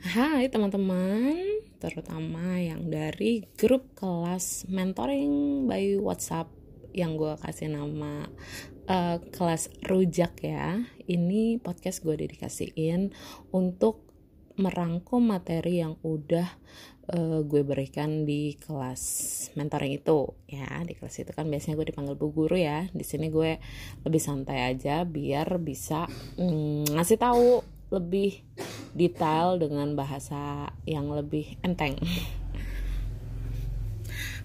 Hai teman-teman, terutama yang dari grup kelas mentoring by WhatsApp yang gue kasih nama uh, kelas rujak ya. Ini podcast gue dedikasiin untuk merangkum materi yang udah uh, gue berikan di kelas mentoring itu ya di kelas itu kan biasanya gue dipanggil bu guru ya di sini gue lebih santai aja biar bisa mm, ngasih tahu lebih detail dengan bahasa yang lebih enteng.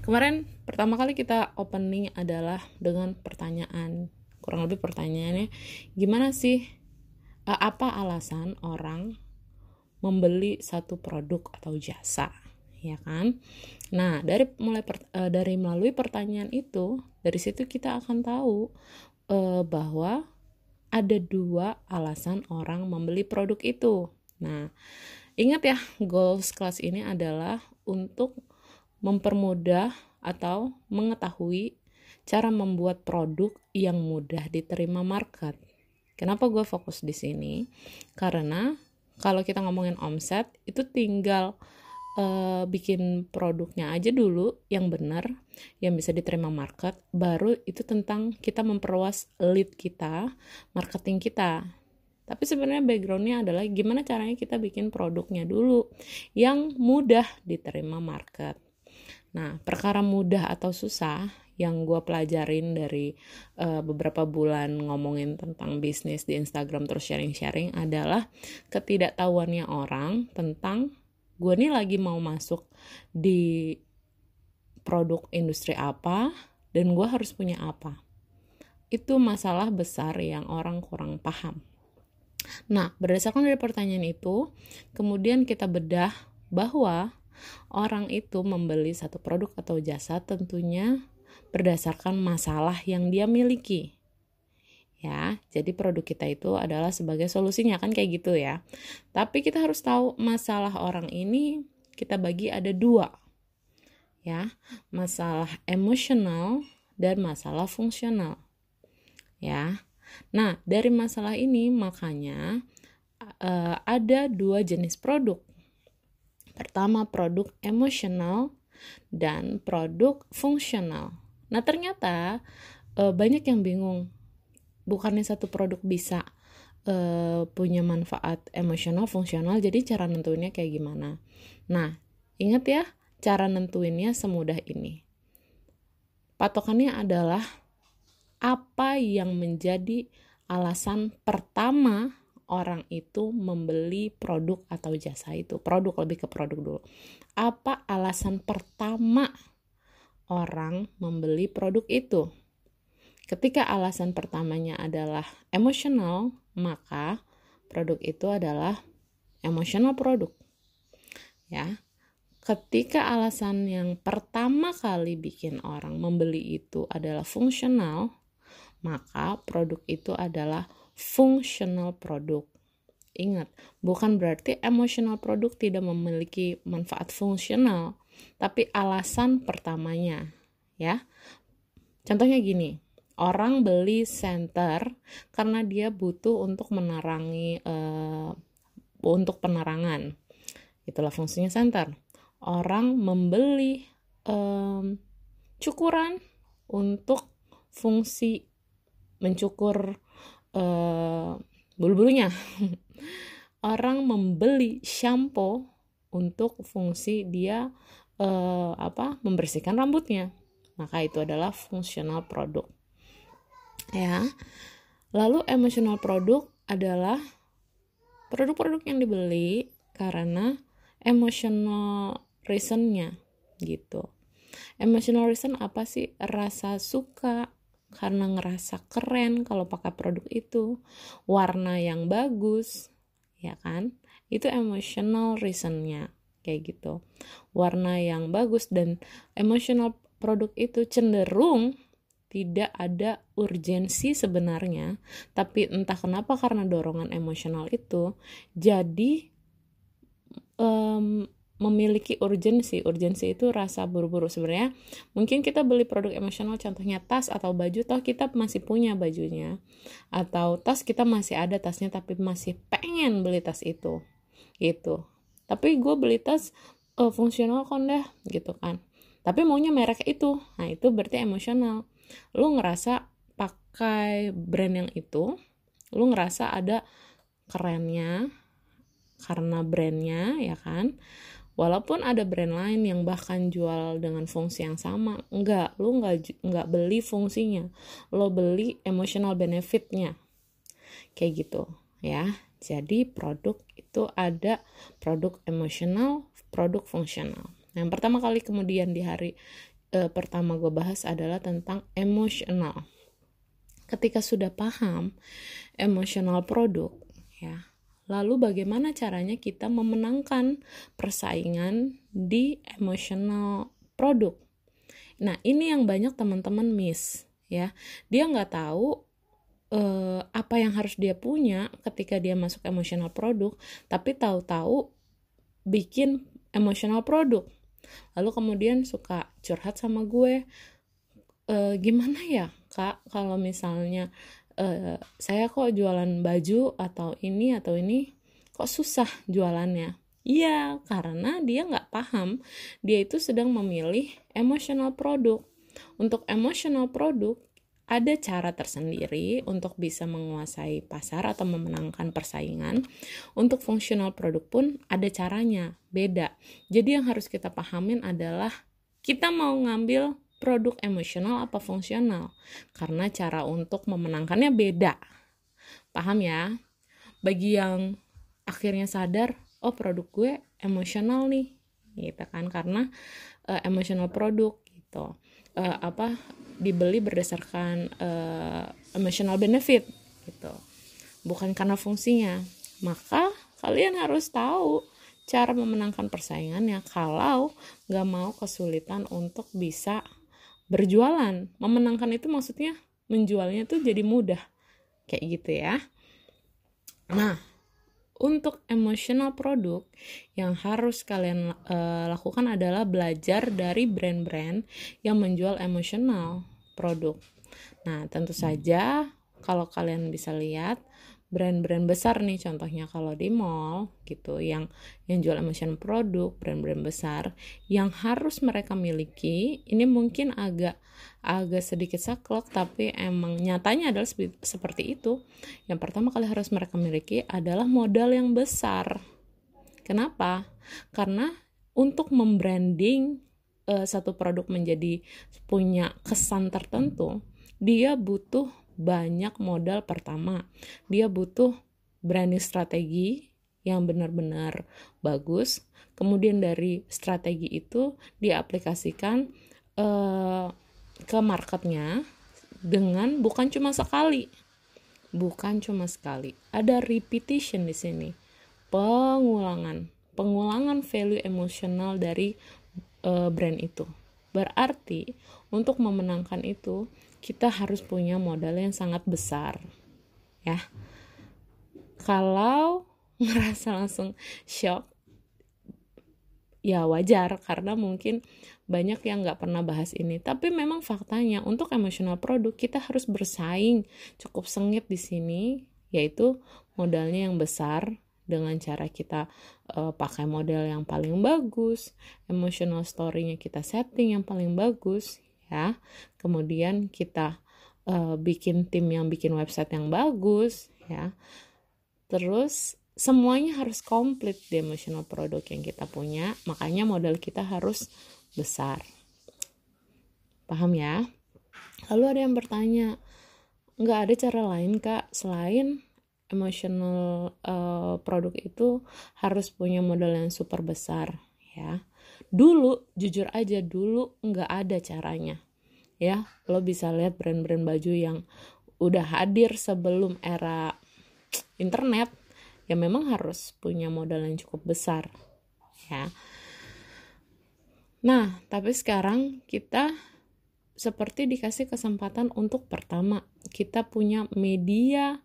Kemarin pertama kali kita opening adalah dengan pertanyaan kurang lebih pertanyaannya gimana sih eh, apa alasan orang membeli satu produk atau jasa ya kan nah dari mulai per, uh, dari melalui pertanyaan itu dari situ kita akan tahu uh, bahwa ada dua alasan orang membeli produk itu. Nah, ingat ya, goals kelas ini adalah untuk mempermudah atau mengetahui cara membuat produk yang mudah diterima market. Kenapa gue fokus di sini? Karena kalau kita ngomongin omset, itu tinggal uh, bikin produknya aja dulu yang benar yang bisa diterima market baru itu tentang kita memperluas lead kita marketing kita. Tapi sebenarnya backgroundnya adalah gimana caranya kita bikin produknya dulu yang mudah diterima market. Nah perkara mudah atau susah yang gue pelajarin dari uh, beberapa bulan ngomongin tentang bisnis di Instagram terus sharing-sharing adalah ketidaktahuannya orang tentang gue nih lagi mau masuk di produk industri apa dan gue harus punya apa. Itu masalah besar yang orang kurang paham. Nah berdasarkan dari pertanyaan itu kemudian kita bedah bahwa orang itu membeli satu produk atau jasa tentunya berdasarkan masalah yang dia miliki ya. Jadi produk kita itu adalah sebagai solusinya kan kayak gitu ya. Tapi kita harus tahu masalah orang ini kita bagi ada dua. Ya, masalah emosional dan masalah fungsional. Ya. Nah, dari masalah ini makanya uh, ada dua jenis produk. Pertama produk emosional dan produk fungsional. Nah, ternyata uh, banyak yang bingung bukannya satu produk bisa uh, punya manfaat emosional fungsional jadi cara nentuinnya kayak gimana? Nah ingat ya cara nentuinnya semudah ini. Patokannya adalah apa yang menjadi alasan pertama orang itu membeli produk atau jasa itu produk lebih ke produk dulu. Apa alasan pertama orang membeli produk itu Ketika alasan pertamanya adalah emosional, maka produk itu adalah emosional produk. Ya. Ketika alasan yang pertama kali bikin orang membeli itu adalah fungsional, maka produk itu adalah fungsional produk. Ingat, bukan berarti emosional produk tidak memiliki manfaat fungsional, tapi alasan pertamanya, ya. Contohnya gini, orang beli senter karena dia butuh untuk menerangi uh, untuk penerangan. Itulah fungsinya senter. Orang membeli um, cukuran untuk fungsi mencukur uh, bulu-bulunya. Orang membeli shampoo untuk fungsi dia uh, apa membersihkan rambutnya. Maka itu adalah fungsional produk ya. Lalu emotional produk adalah produk-produk yang dibeli karena emotional reasonnya gitu. Emotional reason apa sih? Rasa suka karena ngerasa keren kalau pakai produk itu. Warna yang bagus ya kan? Itu emotional reasonnya kayak gitu. Warna yang bagus dan emotional produk itu cenderung tidak ada urgensi sebenarnya, tapi entah kenapa karena dorongan emosional itu jadi um, memiliki urgensi. Urgensi itu rasa buru-buru sebenarnya. Mungkin kita beli produk emosional contohnya tas atau baju toh kita masih punya bajunya atau tas kita masih ada tasnya tapi masih pengen beli tas itu. Gitu. tapi gue beli tas uh, fungsional kok deh gitu kan tapi maunya merek itu nah itu berarti emosional lu ngerasa pakai brand yang itu lu ngerasa ada kerennya karena brandnya ya kan? Walaupun ada brand lain yang bahkan jual dengan fungsi yang sama enggak lu enggak enggak beli fungsinya. Lo beli emotional benefitnya. Kayak gitu ya. Jadi produk itu ada produk emosional produk fungsional. Yang pertama kali kemudian di hari eh, pertama gue bahas adalah tentang emosional ketika sudah paham emosional produk ya Lalu bagaimana caranya kita memenangkan persaingan di emotional produk? Nah, ini yang banyak teman-teman miss ya. Dia nggak tahu eh, apa yang harus dia punya ketika dia masuk emotional produk, tapi tahu-tahu bikin emotional produk. Lalu kemudian suka curhat sama gue, e, gimana ya kak kalau misalnya uh, saya kok jualan baju atau ini atau ini kok susah jualannya? Iya karena dia nggak paham. Dia itu sedang memilih emotional produk. Untuk emotional produk ada cara tersendiri untuk bisa menguasai pasar atau memenangkan persaingan. Untuk fungsional produk pun ada caranya, beda. Jadi yang harus kita pahamin adalah kita mau ngambil produk emosional apa fungsional. Karena cara untuk memenangkannya beda. Paham ya? Bagi yang akhirnya sadar oh produk gue emosional nih. Gitu kan? Karena uh, emosional produk gitu. Uh, apa dibeli berdasarkan uh, emotional benefit gitu. Bukan karena fungsinya. Maka kalian harus tahu cara memenangkan persaingannya kalau nggak mau kesulitan untuk bisa berjualan. Memenangkan itu maksudnya menjualnya tuh jadi mudah. Kayak gitu ya. Nah untuk emotional produk yang harus kalian uh, lakukan adalah belajar dari brand-brand yang menjual emotional produk. Nah, tentu saja kalau kalian bisa lihat brand-brand besar nih contohnya kalau di mall gitu yang yang jual emotion produk brand-brand besar yang harus mereka miliki. Ini mungkin agak agak sedikit saklek tapi emang nyatanya adalah seperti itu. Yang pertama kali harus mereka miliki adalah modal yang besar. Kenapa? Karena untuk membranding uh, satu produk menjadi punya kesan tertentu dia butuh banyak modal pertama. Dia butuh branding strategi yang benar-benar bagus. Kemudian dari strategi itu diaplikasikan uh, ke marketnya dengan bukan cuma sekali, bukan cuma sekali. Ada repetition di sini, pengulangan, pengulangan value emosional dari uh, brand itu. Berarti untuk memenangkan itu kita harus punya modal yang sangat besar ya. Kalau ngerasa langsung shock ya wajar karena mungkin banyak yang nggak pernah bahas ini. Tapi memang faktanya untuk emosional produk kita harus bersaing. Cukup sengit di sini yaitu modalnya yang besar dengan cara kita uh, pakai model yang paling bagus, emotional story-nya kita setting yang paling bagus, ya. Kemudian kita uh, bikin tim yang bikin website yang bagus ya. Terus semuanya harus komplit di emotional product yang kita punya makanya modal kita harus besar. Paham ya? Lalu ada yang bertanya nggak ada cara lain kak selain emotional uh, produk itu harus punya modal yang super besar ya. Dulu jujur aja dulu nggak ada caranya ya. Lo bisa lihat brand-brand baju yang udah hadir sebelum era internet ya memang harus punya modal yang cukup besar ya. Nah tapi sekarang kita seperti dikasih kesempatan untuk pertama kita punya media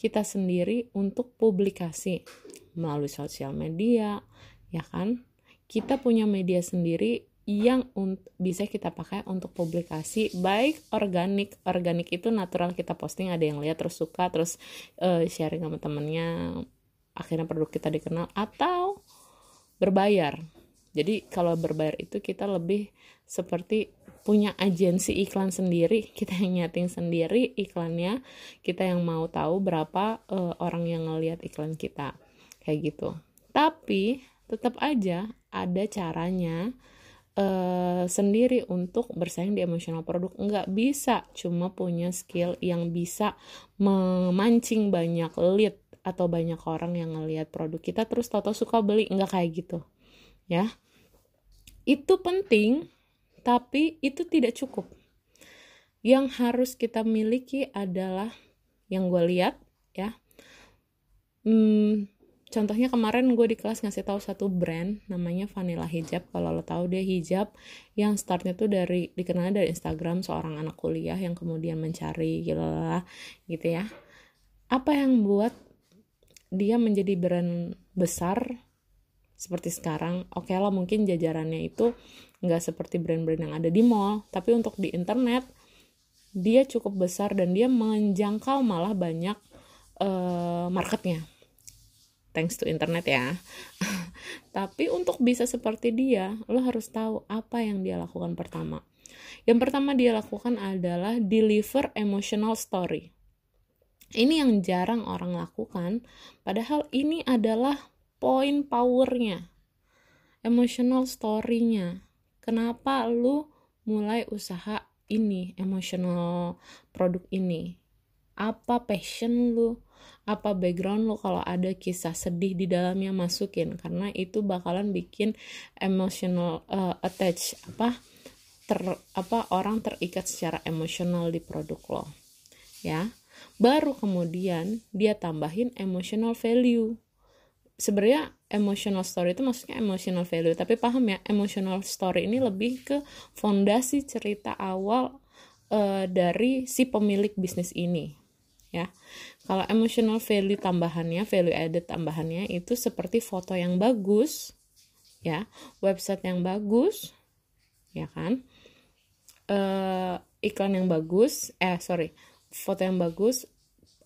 kita sendiri untuk publikasi melalui sosial media ya kan? Kita punya media sendiri yang bisa kita pakai untuk publikasi baik organik. Organik itu natural kita posting ada yang lihat terus suka terus uh, sharing sama temennya akhirnya produk kita dikenal atau berbayar. Jadi kalau berbayar itu kita lebih seperti punya agensi iklan sendiri kita yang nyeting sendiri iklannya kita yang mau tahu berapa uh, orang yang ngelihat iklan kita kayak gitu. Tapi tetap aja ada caranya uh, sendiri untuk bersaing di emosional produk. Nggak bisa cuma punya skill yang bisa memancing banyak lead atau banyak orang yang ngelihat produk kita terus toto suka beli. Nggak kayak gitu ya. Itu penting tapi itu tidak cukup. Yang harus kita miliki adalah yang gue lihat ya. Hmm, contohnya kemarin gue di kelas ngasih tahu satu brand namanya Vanilla Hijab. Kalau lo tahu dia hijab yang startnya tuh dari dikenal dari Instagram seorang anak kuliah yang kemudian mencari gila gitu ya. Apa yang buat dia menjadi brand besar seperti sekarang? Oke okay lah mungkin jajarannya itu nggak seperti brand-brand yang ada di mall tapi untuk di internet dia cukup besar dan dia menjangkau malah banyak uh, marketnya. Thanks to internet ya. Tapi untuk bisa seperti dia lo harus tahu apa yang dia lakukan pertama. Yang pertama dia lakukan adalah deliver emotional story. Ini yang jarang orang lakukan, padahal ini adalah poin powernya, emotional story-nya. Kenapa lu mulai usaha ini, emotional produk ini? Apa passion lu? Apa background lu kalau ada kisah sedih di dalamnya masukin karena itu bakalan bikin emotional uh, attach apa ter apa orang terikat secara emosional di produk lo ya baru kemudian dia tambahin emotional value sebenarnya emotional story itu maksudnya emotional value tapi paham ya emotional story ini lebih ke fondasi cerita awal uh, dari si pemilik bisnis ini ya. Kalau emotional value tambahannya value added tambahannya itu seperti foto yang bagus ya website yang bagus ya kan? Uh, iklan yang bagus eh sorry foto yang bagus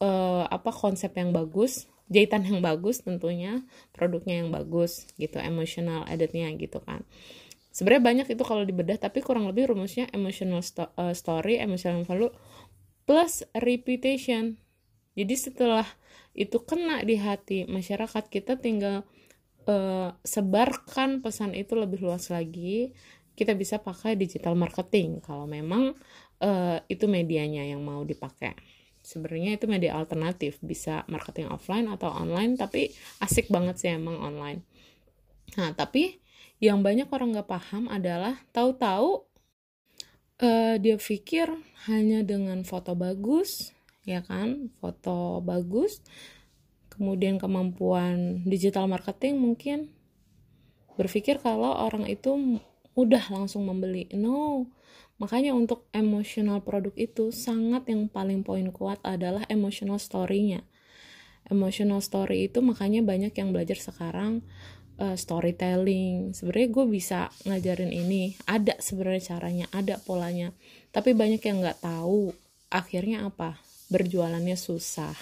uh, apa konsep yang bagus jahitan yang bagus tentunya produknya yang bagus gitu emotional editnya gitu kan. Sebenarnya banyak itu kalau dibedah tapi kurang lebih rumusnya emotional sto uh, story emotional value plus reputation. Jadi setelah itu kena di hati masyarakat kita tinggal uh, sebarkan pesan itu lebih luas lagi. Kita bisa pakai digital marketing kalau memang uh, itu medianya yang mau dipakai sebenarnya itu media alternatif bisa marketing offline atau online tapi asik banget sih emang online. Nah tapi yang banyak orang nggak paham adalah tahu-tahu uh, dia pikir hanya dengan foto bagus ya kan? Foto bagus kemudian kemampuan digital marketing mungkin berpikir kalau orang itu mudah langsung membeli. No Makanya untuk emotional produk itu sangat yang paling poin kuat adalah emotional story-nya. Emotional story itu makanya banyak yang belajar sekarang uh, storytelling. Sebenarnya gue bisa ngajarin ini, ada sebenarnya caranya, ada polanya. Tapi banyak yang nggak tahu. Akhirnya apa? Berjualannya susah.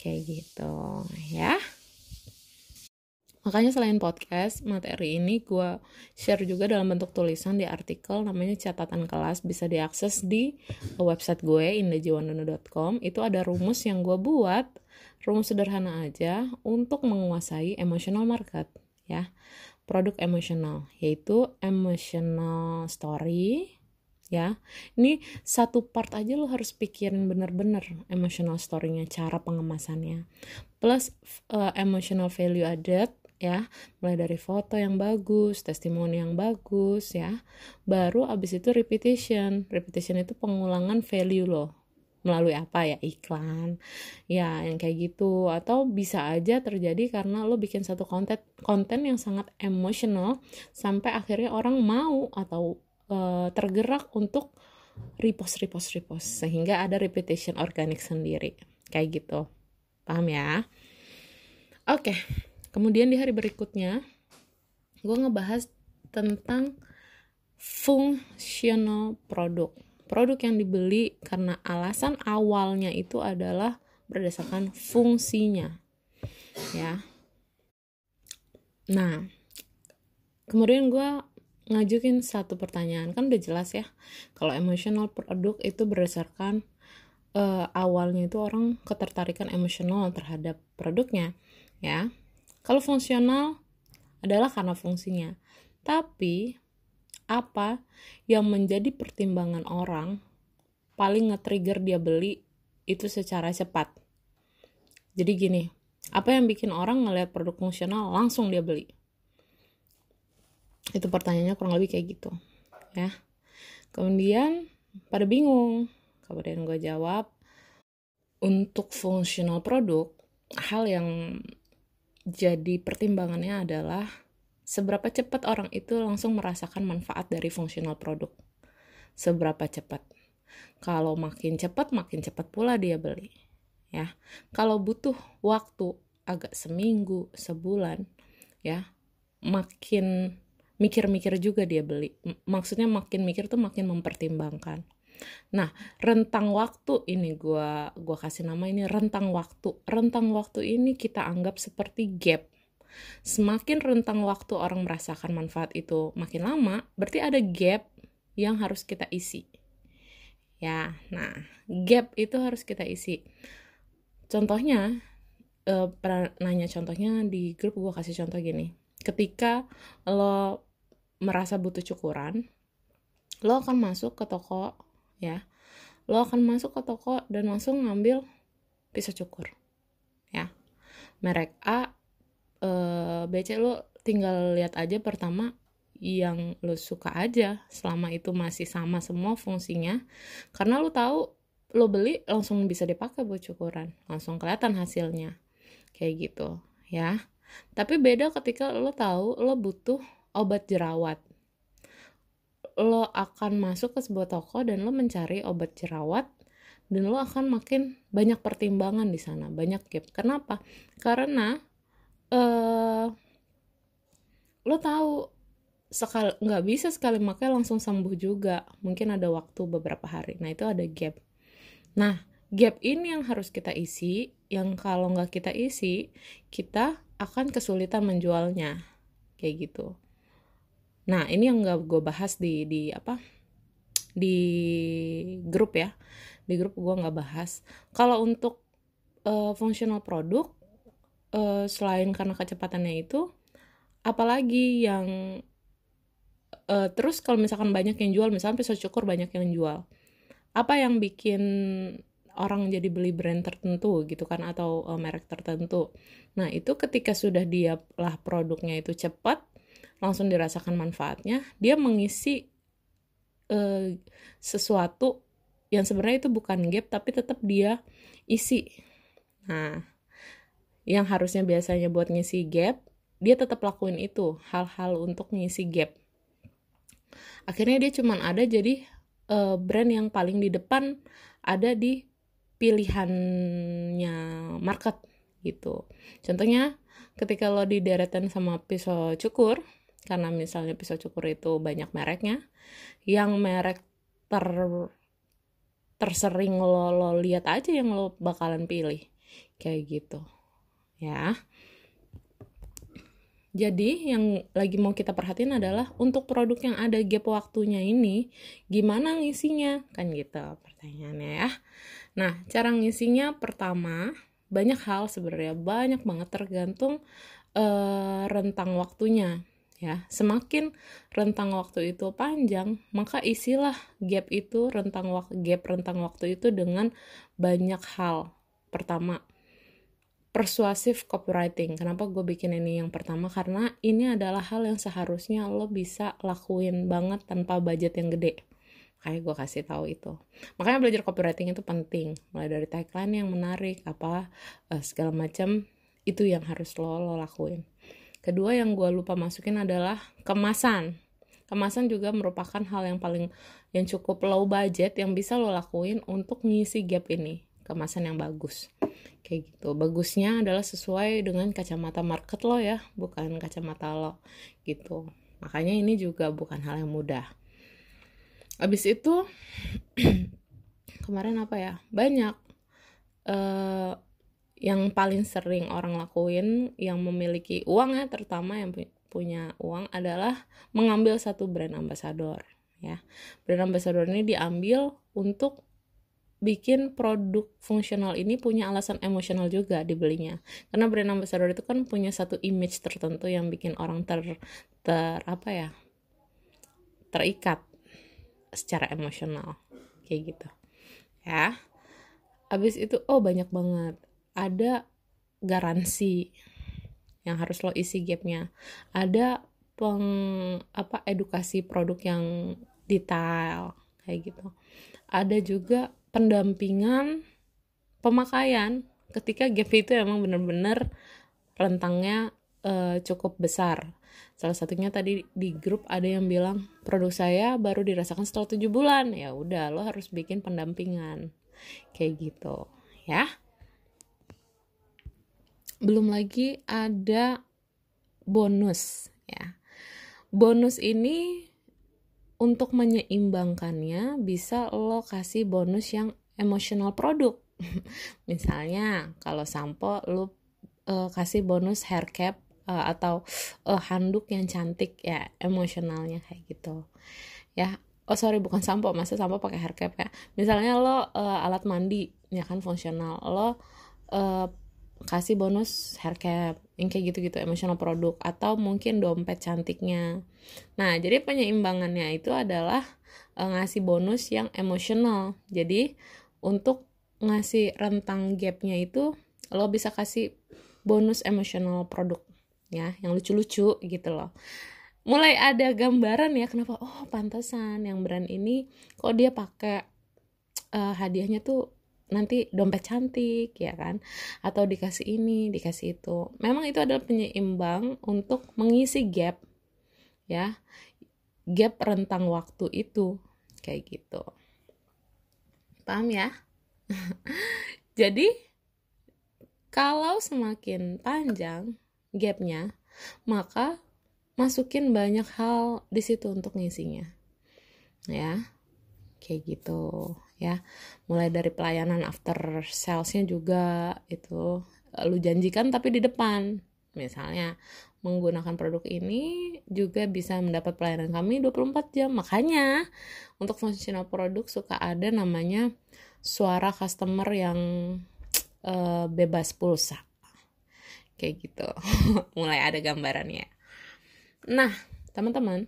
Kayak gitu, ya. Makanya selain podcast, materi ini gue share juga dalam bentuk tulisan di artikel namanya catatan kelas bisa diakses di website gue indajiwandono.com. Itu ada rumus yang gue buat, rumus sederhana aja untuk menguasai emotional market ya. Produk emosional yaitu emotional story ya. Ini satu part aja lo harus pikirin bener-bener emotional story-nya, cara pengemasannya. Plus uh, emotional value added ya. Mulai dari foto yang bagus testimoni yang bagus ya. Baru abis itu repetition. Repetition itu pengulangan value loh. Melalui apa ya? Iklan ya yang kayak gitu. Atau bisa aja terjadi karena lo bikin satu konten konten yang sangat emosional sampai akhirnya orang mau atau uh, tergerak untuk repost repost repost. Sehingga ada repetition organik sendiri. Kayak gitu. Paham ya? Oke. okay. Kemudian di hari berikutnya, gue ngebahas tentang fungsional produk. Produk yang dibeli karena alasan awalnya itu adalah berdasarkan fungsinya. Ya. Nah, kemudian gue ngajukin satu pertanyaan kan udah jelas ya kalau emotional produk itu berdasarkan uh, awalnya itu orang ketertarikan emosional terhadap produknya ya kalau fungsional adalah karena fungsinya. Tapi apa yang menjadi pertimbangan orang paling nge-trigger dia beli itu secara cepat? Jadi gini apa yang bikin orang ngelihat produk fungsional langsung dia beli? Itu pertanyaannya kurang lebih kayak gitu ya. Kemudian pada bingung. Kemudian gue jawab untuk fungsional produk hal yang jadi pertimbangannya adalah seberapa cepat orang itu langsung merasakan manfaat dari fungsional produk. Seberapa cepat? Kalau makin cepat makin cepat pula dia beli ya. Kalau butuh waktu agak seminggu sebulan ya makin mikir-mikir juga dia beli. Maksudnya makin mikir tuh makin mempertimbangkan nah rentang waktu ini gua gua kasih nama ini rentang waktu. Rentang waktu ini kita anggap seperti gap. Semakin rentang waktu orang merasakan manfaat itu makin lama berarti ada gap yang harus kita isi. Ya nah gap itu harus kita isi. Contohnya uh, pernah nanya contohnya di grup gue kasih contoh gini. Ketika lo merasa butuh cukuran lo akan masuk ke toko ya. Lo akan masuk ke toko dan langsung ngambil pisau cukur. Ya. Merek A e, B C lo tinggal lihat aja pertama yang lo suka aja. Selama itu masih sama semua fungsinya. Karena lo tahu lo beli langsung bisa dipakai buat cukuran. Langsung kelihatan hasilnya. Kayak gitu. Ya. Tapi beda ketika lo tahu lo butuh obat jerawat. Lo akan masuk ke sebuah toko dan lo mencari obat jerawat dan lo akan makin banyak pertimbangan di sana, banyak gap. Kenapa? Karena uh, lo tahu sekali nggak bisa sekali makai langsung sembuh juga. Mungkin ada waktu beberapa hari. Nah itu ada gap. Nah gap ini yang harus kita isi. Yang kalau nggak kita isi, kita akan kesulitan menjualnya kayak gitu nah ini yang gak gue bahas di di apa di grup ya di grup gue nggak bahas kalau untuk uh, fungsional produk uh, selain karena kecepatannya itu apalagi yang uh, terus kalau misalkan banyak yang jual misalnya pisau cukur banyak yang jual apa yang bikin orang jadi beli brand tertentu gitu kan atau uh, merek tertentu. Nah, itu ketika sudah dia lah produknya itu cepat langsung dirasakan manfaatnya, dia mengisi uh, sesuatu yang sebenarnya itu bukan gap tapi tetap dia isi. Nah, yang harusnya biasanya buat ngisi gap, dia tetap lakuin itu, hal-hal untuk ngisi gap. Akhirnya dia cuman ada jadi uh, brand yang paling di depan ada di pilihannya market gitu. Contohnya ketika lo dideretan sama pisau cukur, karena misalnya pisau cukur itu banyak mereknya, yang merek ter tersering lo lo lihat aja yang lo bakalan pilih. Kayak gitu ya. Jadi yang lagi mau kita perhatiin adalah untuk produk yang ada gap waktunya ini gimana ngisinya? Kan gitu pertanyaannya ya. Nah, cara ngisinya pertama banyak hal sebenarnya. Banyak banget tergantung uh, rentang waktunya ya. Semakin rentang waktu itu panjang, maka isilah gap itu rentang waktu gap rentang waktu itu dengan banyak hal. Pertama, persuasif copywriting. Kenapa gue bikin ini yang pertama? Karena ini adalah hal yang seharusnya lo bisa lakuin banget tanpa budget yang gede kayak gue kasih tahu itu makanya belajar copywriting itu penting mulai dari tagline yang menarik apa uh, segala macam itu yang harus lo lo lakuin kedua yang gue lupa masukin adalah kemasan. Kemasan juga merupakan hal yang paling yang cukup low budget yang bisa lo lakuin untuk ngisi gap ini. Kemasan yang bagus. Kayak gitu. Bagusnya adalah sesuai dengan kacamata market lo ya bukan kacamata lo. Gitu. Makanya ini juga bukan hal yang mudah. Abis itu kemarin apa ya? Banyak uh, yang paling sering orang lakuin yang memiliki uang ya terutama yang punya uang adalah mengambil satu brand ambassador ya. Brand ambassador ini diambil untuk bikin produk fungsional ini punya alasan emosional juga dibelinya. Karena brand ambassador itu kan punya satu image tertentu yang bikin orang ter ter apa ya terikat secara emosional kayak gitu ya. Habis itu oh banyak banget ada garansi yang harus lo isi gapnya. Ada peng apa edukasi produk yang detail kayak gitu. Ada juga pendampingan pemakaian. Ketika gap itu emang bener-bener rentangnya uh, cukup besar. Salah satunya tadi di grup ada yang bilang produk saya baru dirasakan setelah tujuh bulan. Ya udah lo harus bikin pendampingan. Kayak gitu ya belum lagi ada bonus ya. Bonus ini untuk menyeimbangkannya bisa lo kasih bonus yang emosional produk. Misalnya kalau sampo lo uh, kasih bonus hair cap uh, atau uh, handuk yang cantik ya emosionalnya kayak gitu. Ya oh sorry bukan sampo masa sampo pakai hair cap ya. Misalnya lo uh, alat mandi ya kan fungsional. Lo uh, kasih bonus hair cap yang kayak gitu-gitu emosional produk atau mungkin dompet cantiknya. Nah jadi penyeimbangannya itu adalah uh, ngasih bonus yang emosional jadi untuk ngasih rentang gapnya itu lo bisa kasih bonus emosional produk ya yang lucu-lucu gitu loh. Mulai ada gambaran ya kenapa oh pantesan yang brand ini kok dia pakai uh, hadiahnya tuh nanti dompet cantik ya kan? Atau dikasih ini dikasih itu. Memang itu adalah penyeimbang untuk mengisi gap ya. Gap rentang waktu itu kayak gitu. Paham ya? Jadi kalau semakin panjang gapnya maka masukin banyak hal di situ untuk ngisinya ya. Kayak gitu ya. Mulai dari pelayanan after salesnya juga itu lu janjikan tapi di depan. Misalnya menggunakan produk ini juga bisa mendapat pelayanan kami 24 jam. Makanya untuk fungsional produk suka ada namanya suara customer yang uh, bebas pulsa. Kayak gitu. Mulai ada gambarannya. Nah, teman-teman,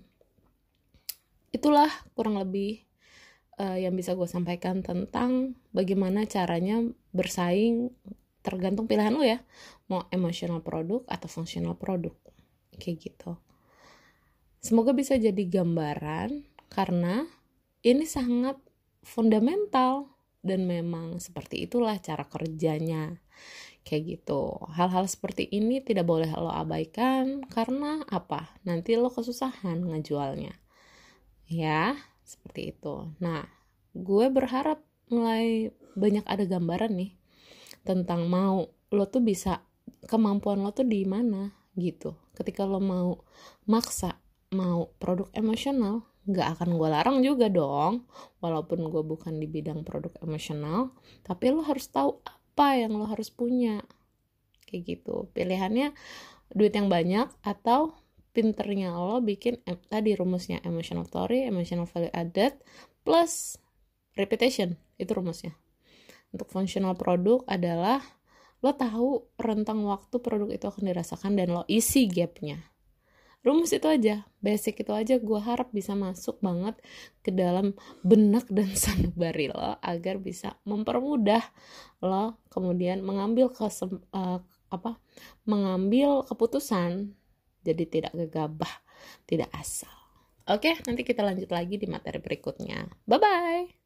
itulah kurang lebih uh, yang bisa gue sampaikan tentang bagaimana caranya bersaing tergantung pilihan lo ya, mau emosional produk atau fungsional produk, kayak gitu. Semoga bisa jadi gambaran karena ini sangat fundamental dan memang seperti itulah cara kerjanya. Kayak gitu. Hal-hal seperti ini tidak boleh lo abaikan karena apa? Nanti lo kesusahan ngejualnya. Ya seperti itu. Nah gue berharap mulai banyak ada gambaran nih tentang mau lo tuh bisa kemampuan lo tuh di mana gitu. Ketika lo mau maksa mau produk emosional nggak akan gue larang juga dong. Walaupun gue bukan di bidang produk emosional tapi lo harus tahu apa yang lo harus punya. Kayak gitu. Pilihannya duit yang banyak atau pinternya lo bikin eh, tadi rumusnya emotional story emotional value added plus repetition itu rumusnya. Untuk functional produk adalah lo tahu rentang waktu produk itu akan dirasakan dan lo isi gapnya. Rumus itu aja. Basic itu aja. Gue harap bisa masuk banget ke dalam benak dan sanubari lo agar bisa mempermudah lo kemudian mengambil kesem, uh, apa mengambil keputusan jadi tidak gegabah tidak asal. Oke nanti kita lanjut lagi di materi berikutnya. Bye bye